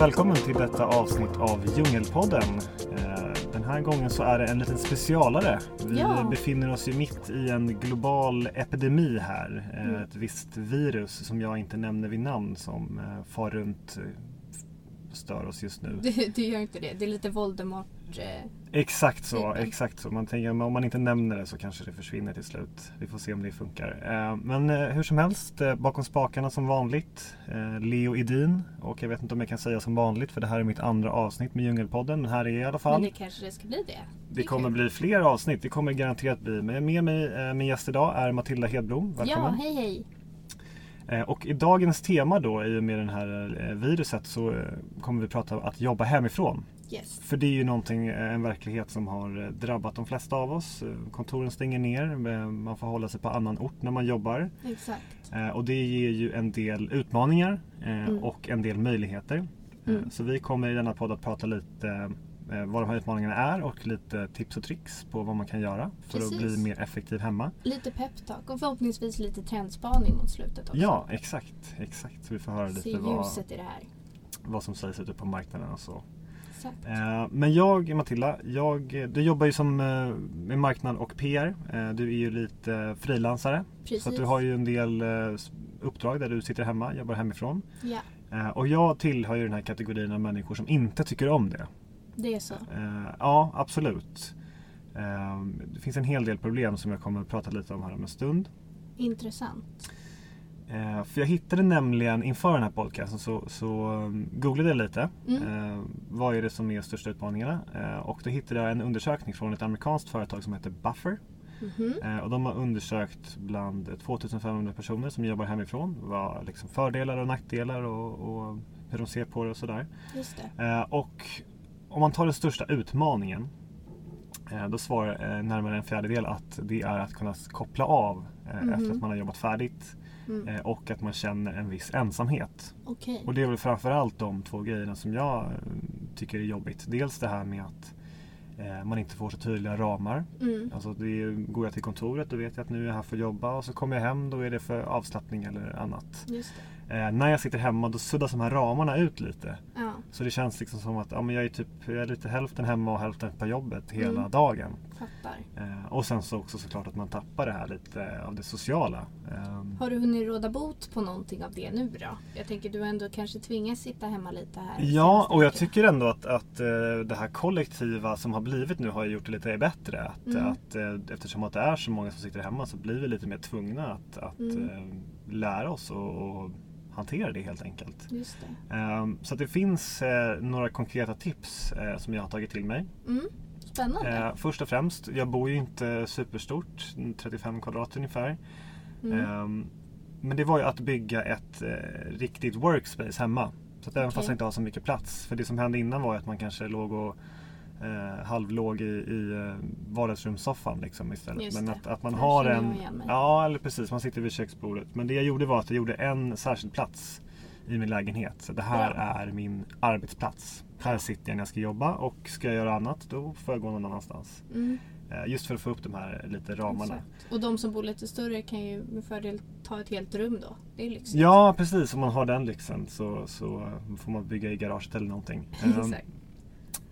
Välkommen till detta avsnitt av Djungelpodden. Eh, Den här gången så är det en liten specialare. Vi Ja. befinner oss ju mitt i en global epidemi här. Eh, Mm. Ett visst virus som jag inte nämner vid namn som eh, far runt eh, stör oss just nu. Du, du gör inte det. Det är lite Voldemort. Exakt så, Mm. exakt så. Man tänker men om man inte nämner det så kanske det försvinner till slut. Vi får se om det funkar. Eh, Men eh, hur som helst, eh, bakom spakarna som vanligt, Leo Edin. Och jag vet inte om jag kan säga som vanligt för det här är mitt andra avsnitt med Djungelpodden. Men här är jag i alla men fall. det kanske det ska bli det. Det kommer bli fler avsnitt, det kommer garanterat bli. Men med mig, min gäst idag är Matilda Hedblom. Ja, Välkommen! hej hej. Eh, Och i dagens tema då, i och med det här viruset, så kommer vi prata om att jobba hemifrån. Yes. För det är ju någonting, eh, en verklighet som har eh, drabbat de flesta av oss. Eh, Kontoren stänger ner, man får hålla sig på annan ort när man jobbar. Exakt. Och det ger ju en del utmaningar Mm. och en del möjligheter. Mm. Så vi kommer i denna podd att prata lite vad de här utmaningarna är och lite tips och tricks på vad man kan göra för att Precis. bli mer effektiv hemma. Lite peptalk och förhoppningsvis lite trendspaning mot slutet också. Ja, exakt. exakt. Så vi får höra Se lite vad, ljuset i det här. vad som sägs ute på marknaden och så. Exakt. Eh, Men jag, Matilda, jag, du jobbar ju som eh, med marknad och PR. Eh, Du är ju lite frilansare. Precis. Så du har ju en del uppdrag där du sitter hemma, jobbar hemifrån. Ja, Och jag tillhör ju den här kategorin av människor som inte tycker om det. det är så. Ja, absolut. Det finns en hel del problem som jag kommer att prata lite om här om en stund. Intressant. Eh, För jag hittade nämligen inför den här podcasten så, så um, googlade jag lite. Mm. Eh, vad är det som är största utmaningarna? Eh, och då hittade jag en undersökning från ett amerikanskt företag som heter Buffer. Mhm. Eh, och de har undersökt bland 2500 personer som jobbar hemifrån. Vad liksom fördelar och nackdelar och, och hur de ser på det och sådär. Just och om man tar den största utmaningen då svarar närmare en fjärdedel att det är att kunna koppla av Mhm. efter att man har jobbat färdigt Mm. eh, och att man känner en viss ensamhet. Okej. Och det är väl framförallt de två grejerna som jag eh, tycker är jobbigt. Dels det här med att eh, man inte får så tydliga ramar. Mm. Alltså det går jag till kontoret då vet jag att nu är jag här för att jobba och så kommer jag hem då är det för avslappning eller annat. Eh, när jag sitter hemma då suddas de här ramarna ut lite. Ja, Så det känns liksom som att ja, men jag är typ jag är lite hälften hemma och hälften på jobbet hela Mm. dagen. Eh, och sen så också såklart att man tappar det här lite av det sociala. Ehm, Har du hunnit råda bot på någonting av det nu då? Jag tänker du ändå kanske tvingas sitta hemma lite här. Ja, och jag tycker ändå att, att eh, det här kollektiva som har blivit nu har gjort det lite bättre. Att, Mm. att, eh, eftersom att det är så många som sitter hemma så blir vi lite mer tvungna att, att Mm. eh, lära oss och, och hantera det helt enkelt. Det. Ehm, så det finns eh, några konkreta tips eh, som jag har tagit till mig. Mm. Spännande. Eh, först och främst, jag bor ju inte superstort, 35 kvadrat ungefär. Mm. Ehm, men det var ju att bygga ett riktigt workspace hemma. Så att även fast Okej. jag inte har så mycket plats. För det som hände innan var att man kanske låg och eh, halvlåg i, i eh, vardagsrumssoffan liksom istället. Just Men att, att man har en... Ja, eller precis. Man sitter vid köksbordet. Men det jag gjorde var att jag gjorde en särskild plats i min lägenhet. Så det här Bra. är min arbetsplats. Här sitter jag när jag ska jobba och ska jag göra annat då får jag gå någon annanstans. Mm. Eh, Just för att få upp de här lite ramarna. Exakt. Och de som bor lite större kan ju med fördel ta ett helt rum då. Det är lyxigt. Ja precis, om man har den lyxen så, så får man bygga i garaget eller någonting. Ehm, Exakt.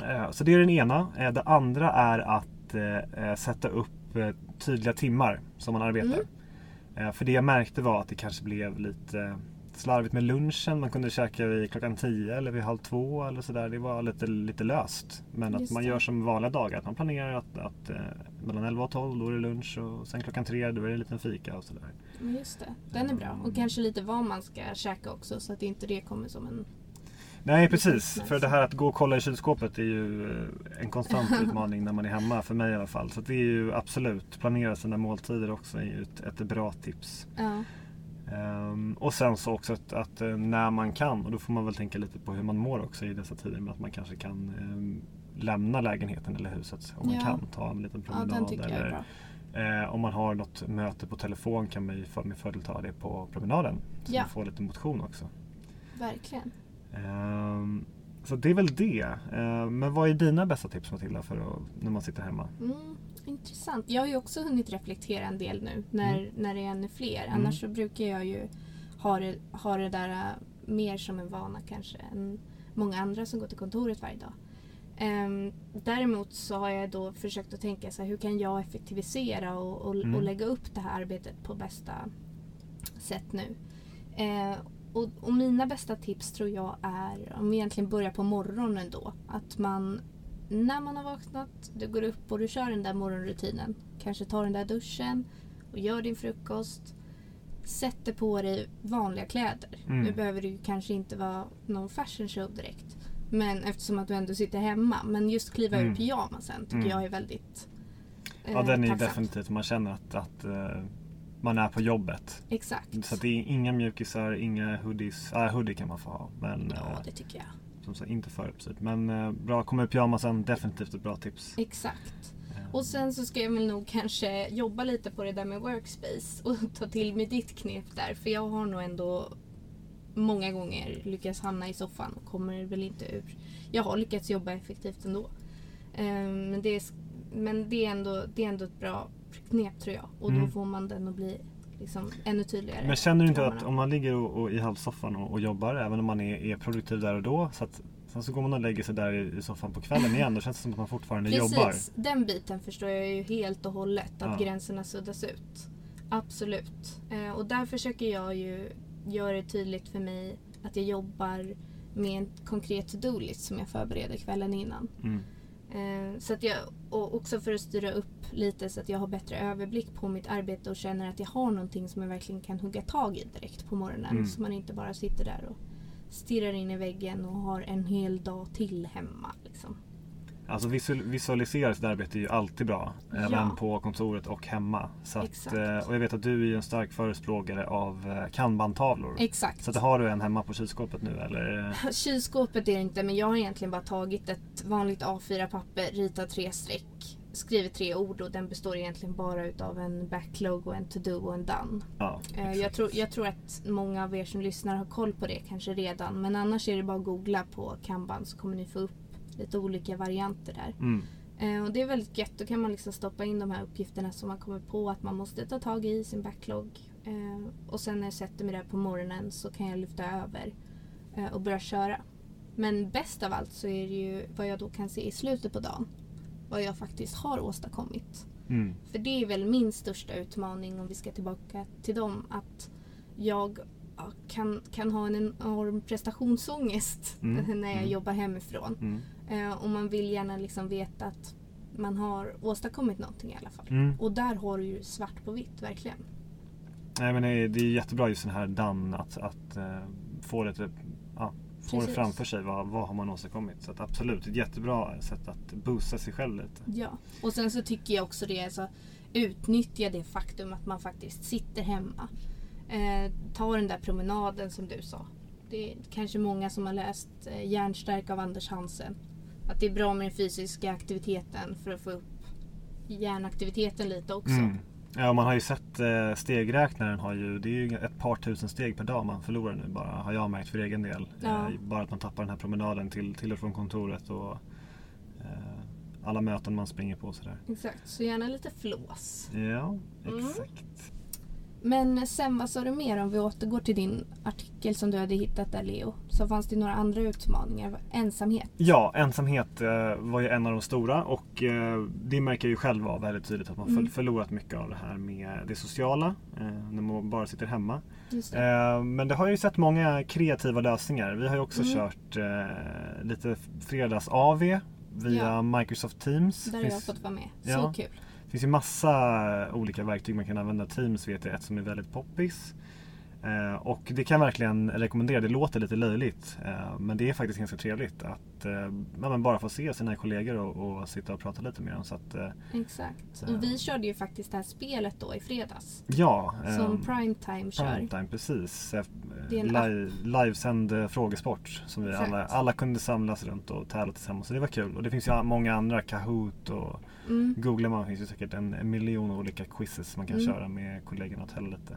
Eh, Så det är den ena. Eh, Det andra är att eh, sätta upp tydliga timmar som man arbetar. Mm. För det jag märkte var att det kanske blev lite slarvigt med lunchen. Man kunde käka vid klockan 10 eller vid halv två eller sådär. Det var lite, lite löst. Men att Just man det. gör som vanliga dagar. Att man planerar att, att eh, mellan 11 och 12 då är det lunch och sen klockan 3 då är det en liten fika och sådär. Just det. Den är bra. Och kanske lite vad man ska käka också så att inte det kommer som en... Nej precis, för det här att gå och kolla i kylskåpet är ju eh, en konstant utmaning när man är hemma, för mig i alla fall. Så det är ju absolut, planera sina måltider också är ju ett, ett bra tips. Ja. Ehm, och sen så också att, att eh, när man kan, och då får man väl tänka lite på hur man mår också i dessa tider med att man kanske kan ehm, lämna lägenheten eller huset om man Ja. kan. Ta en liten ja, promenad. den tycker jag är eller, bra. eh, om man har något möte på telefon kan man ju för, med fördel ta det på promenaden. Så Ja. man får lite motion också. Verkligen. Ehm, så det är väl det. Ehm, men vad är dina bästa tips Matilda för att, när man sitter hemma? Mm, intressant. Jag har ju också hunnit reflektera en del nu när, när det är ännu fler. Mm. Annars så brukar jag ju ha det, ha det där äh, mer som en vana kanske. En många andra som går till kontoret varje dag. Ehm, däremot så har jag då försökt att tänka så här, hur kan jag effektivisera och, och, Mm. och lägga upp det här arbetet på bästa sätt nu. Eh, och, och mina bästa tips tror jag är, om vi egentligen börjar på morgonen då, att man när man har vaknat, du går upp och du kör den där morgonrutinen. Kanske tar den där duschen och gör din frukost. Sätter på dig vanliga kläder. Mm. Nu behöver det ju kanske inte vara någon fashion show direkt. Men eftersom att du ändå sitter hemma. Men just kliva Mm. ur pyjamasen tycker Mm. jag är väldigt eh, Ja den är ju tacksamt. definitivt, man känner att, att eh, man är på jobbet. Exakt. Så det är inga mjukisar, inga hoodies. Ja, hoodie kan man få ha. Men Ja, eh, det tycker jag. som sagt inte för uppsytt. Men eh, bra, komma ur pyjamasen, definitivt ett bra tips. Exakt. Eh, Och sen så ska jag väl nog kanske jobba lite på det där med workspace och ta till mig ditt knep där. För jag har nog ändå många gånger lyckats hamna i soffan och kommer väl inte ur. Jag har lyckats jobba effektivt ändå. Ehm, Men det är, men det är, ändå, det är ändå ett bra knep tror jag. Och då Mm. får man den att bli liksom ännu tydligare. Men känner du inte att om man ligger och, och i halvsoffan och, och jobbar, även om man är, är produktiv där och då, så att sen så går man och lägger sig där i, i soffan på kvällen igen, då känns det som att man fortfarande jobbar. Precis, den biten förstår jag ju helt och hållet. Att Ja. gränserna suddas ut. Absolut. Eh, och där försöker jag ju göra det tydligt för mig att jag jobbar med en konkret to-do-list som jag förbereder kvällen innan. Mm. Eh, så att jag, och också för att styra upp lite så att jag har bättre överblick på mitt arbete och känner att jag har någonting som jag verkligen kan hugga tag i direkt på morgonen. Mm. Så man inte bara sitter där och stirrar in i väggen och har en hel dag till hemma. Liksom. Alltså visual, visualisera sitt arbete är ju alltid bra. Även Ja. på kontoret och hemma. Så att, eh, och jag vet att du är en stark förespråkare av eh, kanbantavlor. Exakt. Så att har du en hemma på kylskåpet nu eller? Kylskåpet är det inte men jag har egentligen bara tagit ett vanligt A4-papper, ritat tre streck, skrivit tre ord och den består egentligen bara utav en backlog och en to-do och en done. Ja, Eh, Jag tror, jag tror att många av er som lyssnar har koll på det kanske redan men annars är det bara att googla på Kanban så kommer ni få upp lite olika varianter där. Mm. Eh, och det är väldigt gött. Då kan man liksom stoppa in de här uppgifterna som man kommer på att man måste ta tag i i sin backlog. Eh, och sen när jag sätter mig där på morgonen så kan jag lyfta över eh, och börja köra. Men bäst av allt så är det ju vad jag då kan se i slutet på dagen. Vad jag faktiskt har åstadkommit. Mm. För det är väl min största utmaning om vi ska tillbaka till dem. Att jag ja, kan, kan ha en enorm prestationsångest Mm, när jag mm. jobbar hemifrån. Eh, och man vill gärna liksom veta att man har åstadkommit någonting i alla fall. Mm. Och där har du ju svart på vitt verkligen. Nej men det är, det är jättebra just den här done att, att eh, få det, ja, få det framför sig. Vad, vad har man åstadkommit? Så att absolut, ett jättebra sätt att boosta sig själv lite. Ja. Och sen så tycker jag också det, alltså, utnyttja det faktum att man faktiskt sitter hemma. Eh, ta den där promenaden som du sa. Det är kanske många som har läst eh, Hjärnstark av Anders Hansen. Att det är bra med den fysiska aktiviteten för att få upp hjärnaktiviteten lite också. Mm. Ja, man har ju sett eh, stegräknaren har ju, det är ju ett par tusen steg per dag man förlorar nu bara, har jag märkt för egen del. Ja. Eh, bara att man tappar den här promenaden till, till och från kontoret och eh, alla möten man springer på sådär. Exakt, så gärna lite flås. Ja, Mm. Men sen vad sa du mer om vi återgår till din artikel som du hade hittat där Leo? Så fanns det några andra utmaningar? Ensamhet? Ja, ensamhet eh, var ju en av de stora och eh, det märker jag ju själv av väldigt tydligt att man Mm. för, förlorat mycket av det här med det sociala eh, när man bara sitter hemma. Det. Men det har ju sett många kreativa lösningar. Vi har ju också Mm. kört lite fredags-AV via Ja. Microsoft Teams. Där har jag fått vara med. Så Ja. kul. Finns ju massa olika verktyg man kan använda. Teams vet jag ett som är väldigt poppis. Eh, och det kan jag verkligen rekommendera. Det låter lite löjligt eh, men det är faktiskt ganska trevligt att eh, bara få se sina kollegor och, och sitta och prata lite med dem. Så att, eh, Exakt. Och vi körde ju faktiskt det här spelet då i fredags. ja, Som Primetime kör. Primetime, precis. Eh, Det är en Live, livesänd eh, frågesport som vi Exakt. alla, alla kunde samlas runt och tävla tillsammans. Så det var kul. Och det finns ju många andra, Kahoot och Mm. googlar man finns ju säkert en, en miljon olika quizzes man kan Mm. köra med kollegorna och tälla lite.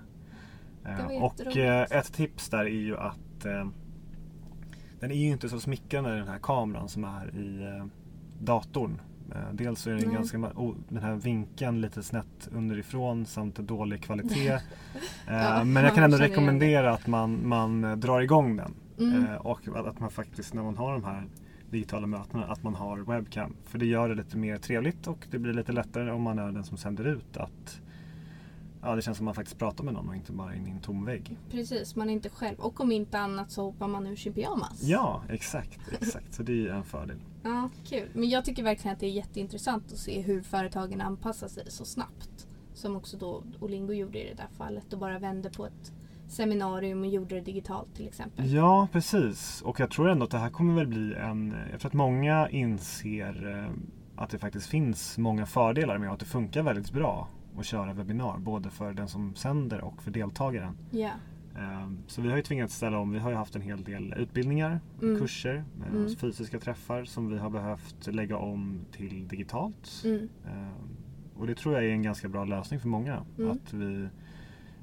Eh, och eh, ett tips där är ju att eh, den är ju inte så smickrande den här kameran som är i eh, datorn. Eh, dels så är den Nej. ganska, oh, den här vinkeln lite snett underifrån samt dålig kvalitet. Ja, men jag kan ändå rekommendera att man, man drar igång den. Mm. Och att, att man faktiskt när man har de här digitala mötena att man har webcam. För det gör det lite mer trevligt och det blir lite lättare om man är den som sänder ut att Ja, det känns som att man faktiskt pratar med någon och inte bara in i en tom vägg. Precis, man är inte själv. Och om inte annat så hoppar man ur sin pyjamas. Ja, exakt. exakt. Så det är en fördel. Ja, kul. Men jag tycker verkligen att det är jätteintressant att se hur företagen anpassar sig så snabbt. Som också då Olingo gjorde i det där fallet och bara vände på ett seminarium och gjorde det digitalt till exempel. Ja, precis. Och jag tror ändå att det här kommer väl bli en... Jag tror att många inser eh, att det faktiskt finns många fördelar med att det funkar väldigt bra att köra webbinar. Både för den som sänder och för deltagaren. Ja. Eh, Så vi har ju tvingats ställa om. Vi har ju haft en hel del utbildningar, Mm. kurser, eh, Mm. fysiska träffar som vi har behövt lägga om till digitalt. Mm. Eh, Och det tror jag är en ganska bra lösning för många. Mm. Att vi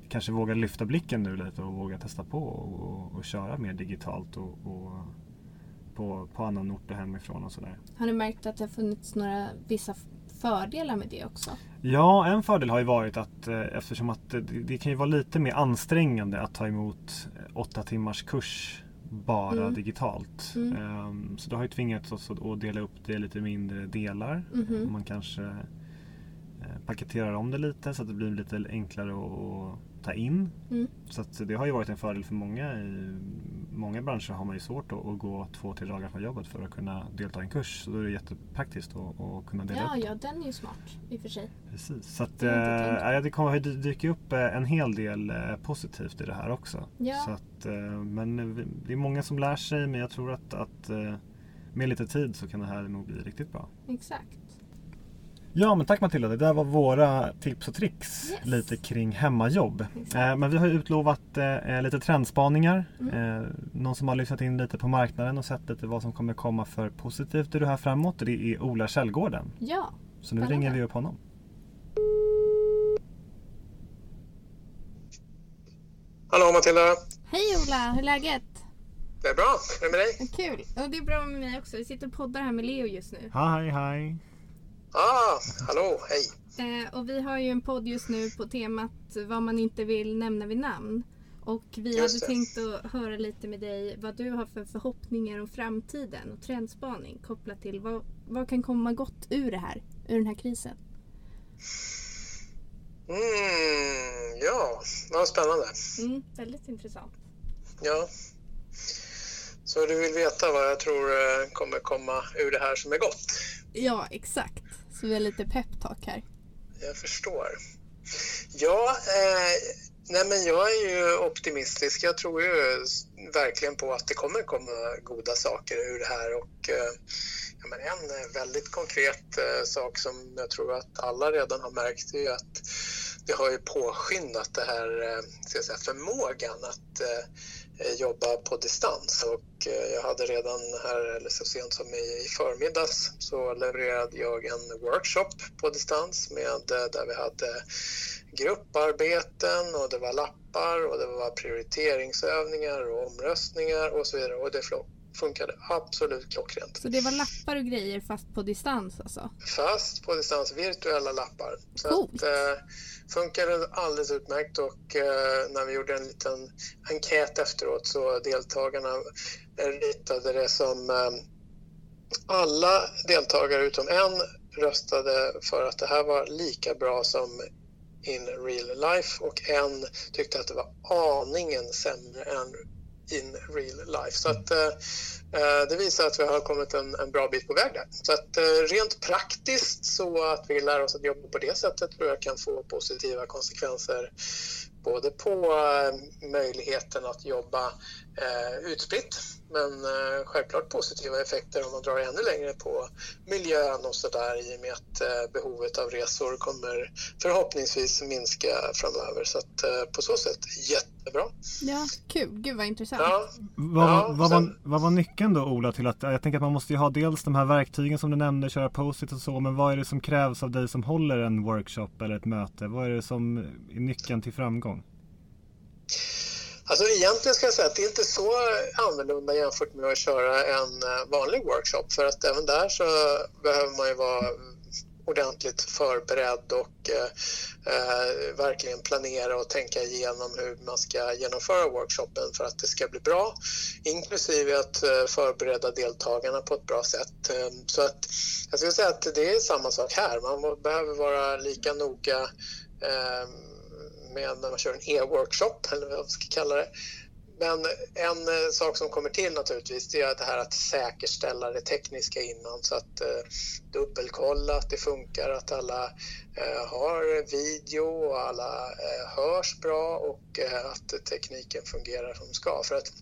kanske vågar lyfta blicken nu lite och våga testa på och, och, och köra mer digitalt och, och på, på annan ort och hemifrån och sådär. Har ni märkt att det har funnits några vissa fördelar med det också? Ja, en fördel har ju varit att eh, eftersom att det, det kan ju vara lite mer ansträngande att ta emot eh, åtta timmars kurs bara Mm. digitalt. Mm. Ehm, så det har ju tvingats oss att, att dela upp det i lite mindre delar. Mhm. Man kanske eh, paketerar om det lite så att det blir lite enklare att ta in. Mm. Så det har ju varit en fördel för många. I många branscher har man ju svårt att, att gå två, tre dagar från jobbet för att kunna delta i en kurs. Så då är det jättepraktiskt att, att kunna dela Ja, upp ja, den är ju smart i och för sig. Precis. Så att, Det eh, ja, det kommer att dy- dyka upp eh, en hel del eh, positivt i det här också. Ja. Så att, men det är många som lär sig men jag tror att, att med lite tid så kan det här nog bli riktigt bra. Exakt. Ja men tack Matilda, det där var våra tips och tricks Yes. lite kring hemmajobb. Eh, men vi har utlovat eh, lite trendspaningar. Mm. Eh, någon som har lyssnat in lite på marknaden och sett lite vad som kommer komma för positivt i det här framåt. Det är Ola Källgården. Ja, Så nu ringer vi upp honom. Hallå Matilda! hej Ola, hur är läget? Det är bra. Hur är det med dig? Kul. Och det är bra med mig också. Vi sitter och poddar här med Leo just nu. Hej hej. Ah, hallå, hej! Eh, och vi har ju en podd just nu på temat vad man inte vill nämna vid namn. Och vi Just hade det. tänkt att höra lite med dig vad du har för förhoppningar om framtiden och trendspaning kopplat till vad, vad kan komma gott ur det här, ur den här krisen. Mm, ja, vad spännande. Mm, väldigt intressant. Ja. Så du vill veta vad jag tror eh, kommer komma ur det här som är gott? Ja, exakt. Så vi har lite peptalk här. Jag förstår. Ja, eh, nej men jag är ju optimistisk. Jag tror ju verkligen på att det kommer komma goda saker ur det här. Och, eh, ja, men en väldigt konkret eh, sak som jag tror att alla redan har märkt är ju att det har ju påskyndat det här, eh, ska jag säga, förmågan att eh, Eh, jobba på distans. Och eh, jag hade redan här, eller så sent som i, i förmiddags, så levererade jag en workshop på distans med, eh, där vi hade grupparbeten och det var lappar och det var prioriteringsövningar och omröstningar och så vidare. Och det funkade absolut klockrent. Så det var lappar och grejer fast på distans alltså? Fast på distans, virtuella lappar. Så Coolt. att, eh, funkade alldeles utmärkt och eh, när vi gjorde en liten enkät efteråt så deltagarna ritade det som eh, alla deltagare utom en röstade för att det här var lika bra som in real life och en tyckte att det var aningen sämre än in real life. Så att, eh, eh, det visar att vi har kommit en, en bra bit på väg där. Så att, eh, rent praktiskt så att vi lär oss att jobba på det sättet tror jag kan få positiva konsekvenser både på eh, möjligheten att jobba eh, utspritt men eh, självklart positiva effekter om man drar ännu längre på miljön och sådär i och med att eh, behovet av resor kommer förhoppningsvis minska framöver. Så att eh, på så sätt jättebra. Ja, kul. Gud vad intressant. Ja, Vad, Ja, vad, sen- var, vad var nyckeln då Ola till att, jag tänker att man måste ju ha dels de här verktygen som du nämnde, köra post-it och så, men vad är det som krävs av dig som håller en workshop eller ett möte? Vad är det som är nyckeln till framgång? Alltså egentligen ska jag säga att det är inte så annorlunda jämfört med att köra en eh, vanlig workshop för att även där så behöver man ju vara ordentligt förberedd och eh, eh, verkligen planera och tänka igenom hur man ska genomföra workshopen för att det ska bli bra, inklusive att eh, förbereda deltagarna på ett bra sätt. Ehm, så att jag skulle säga att det är samma sak här. Man behöver vara lika noga eh, med när man kör en e-workshop, eller vad man ska kalla det, men en eh, sak som kommer till naturligtvis det är det här att säkerställa det tekniska innan så att eh, dubbelkolla att det funkar, att alla eh, har video och alla eh, hörs bra och eh, att tekniken fungerar som ska. För att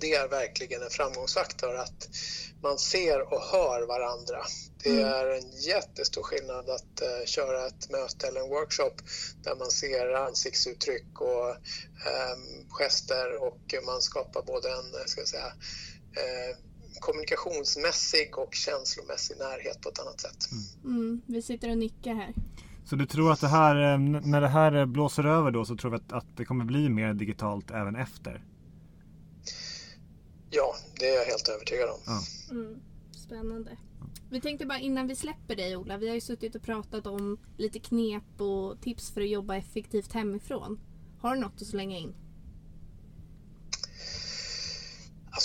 det är verkligen en framgångsfaktor att man ser och hör varandra. Det Mm. är en jättestor skillnad att eh, köra ett möte eller en workshop där man ser ansiktsuttryck och ehm, gester och man skapar både en eh, ska jag säga, eh, kommunikationsmässig och känslomässig närhet på ett annat sätt. Mm, vi sitter och nickar här. Så du tror att det här, när det här blåser över då så tror vi att, att det kommer bli mer digitalt även efter? Ja, det är jag helt övertygad om. Ja. Mm, spännande. Vi tänkte bara innan vi släpper dig Ola, vi har ju suttit och pratat om lite knep och tips för att jobba effektivt hemifrån. Har du något att slänga in?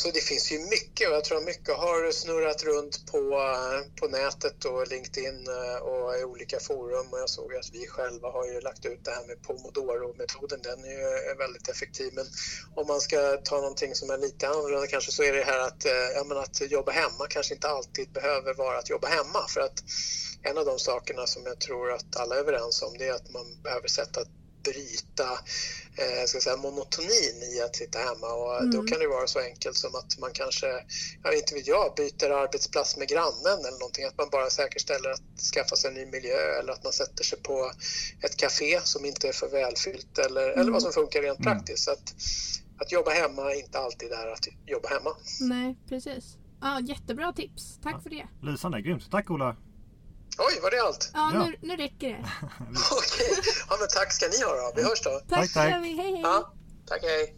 Alltså det finns ju mycket och jag tror mycket har snurrat runt på, på nätet och LinkedIn eh, och i olika forum. Och jag såg att vi själva har ju lagt ut det här med Pomodoro-metoden. Den är ju väldigt effektiv. Men om man ska ta någonting som är lite annorlunda kanske så är det här att, eh, menar, att jobba hemma kanske inte alltid behöver vara att jobba hemma. För att en av de sakerna som jag tror att alla är överens om det är att man behöver sätta bryta eh, ska säga, monotonin i att sitta hemma och då Mm. kan det vara så enkelt som att man kanske, jag vet inte vet jag, byter arbetsplats med grannen eller någonting, att man bara säkerställer att skaffa sig en ny miljö eller att man sätter sig på ett café som inte är för välfyllt eller, eller vad som funkar rent Mm. praktiskt. Så att, att jobba hemma är inte alltid är att jobba hemma. Nej, precis. Ja, jättebra tips. Tack för det. Lysande, grymt. Tack Ola! Oj, var det allt? Ja, Ja. Nu, nu räcker det. Okej, ja, men tack ska ni ha då. Vi hörs då. Tack, Tack, tack. gör vi. Hej, hej. Ja, tack hej.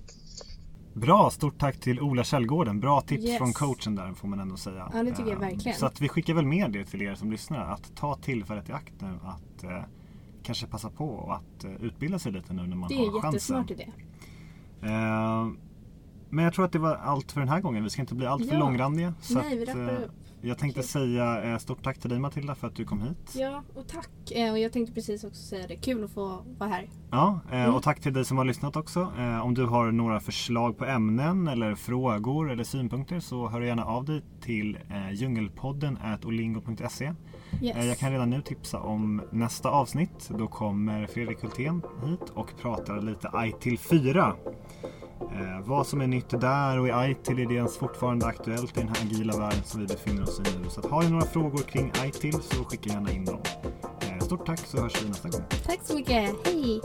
Bra, stort tack till Ola Källgården. Bra tips Yes. från coachen där får man ändå säga. Ja, det tycker jag Eh, verkligen. Så att vi skickar väl med det till er som lyssnar. Att ta tillfället i akt nu att eh, kanske passa på och att eh, utbilda sig lite nu när man Det har är en chansen. jättesmart idé. Eh, men jag tror att det var allt för den här gången. Vi ska inte bli allt för Ja. långrandiga. Så Nej, vi att, rappar eh, upp. Jag tänkte Kul. säga eh, stort tack till dig Matilda för att du kom hit. Ja, och tack. Eh, Och jag tänkte precis också säga det. Kul att få vara här. Ja, eh, Mm. och tack till dig som har lyssnat också. Om du har några förslag på ämnen eller frågor eller synpunkter så hör gärna av dig till djungelpodden olingo.se. Yes. Jag kan redan nu tipsa om nästa avsnitt. Då kommer Fredrik Hultén hit och pratar lite ITIL 4. Eh, vad som är nytt där och i ITIL är det ens fortfarande aktuellt i den här agila världen som vi befinner oss i nu. Så att har ni några frågor kring ITIL så skicka gärna in dem. Eh, stort tack så hörs vi nästa gång. Tack så mycket. Hej!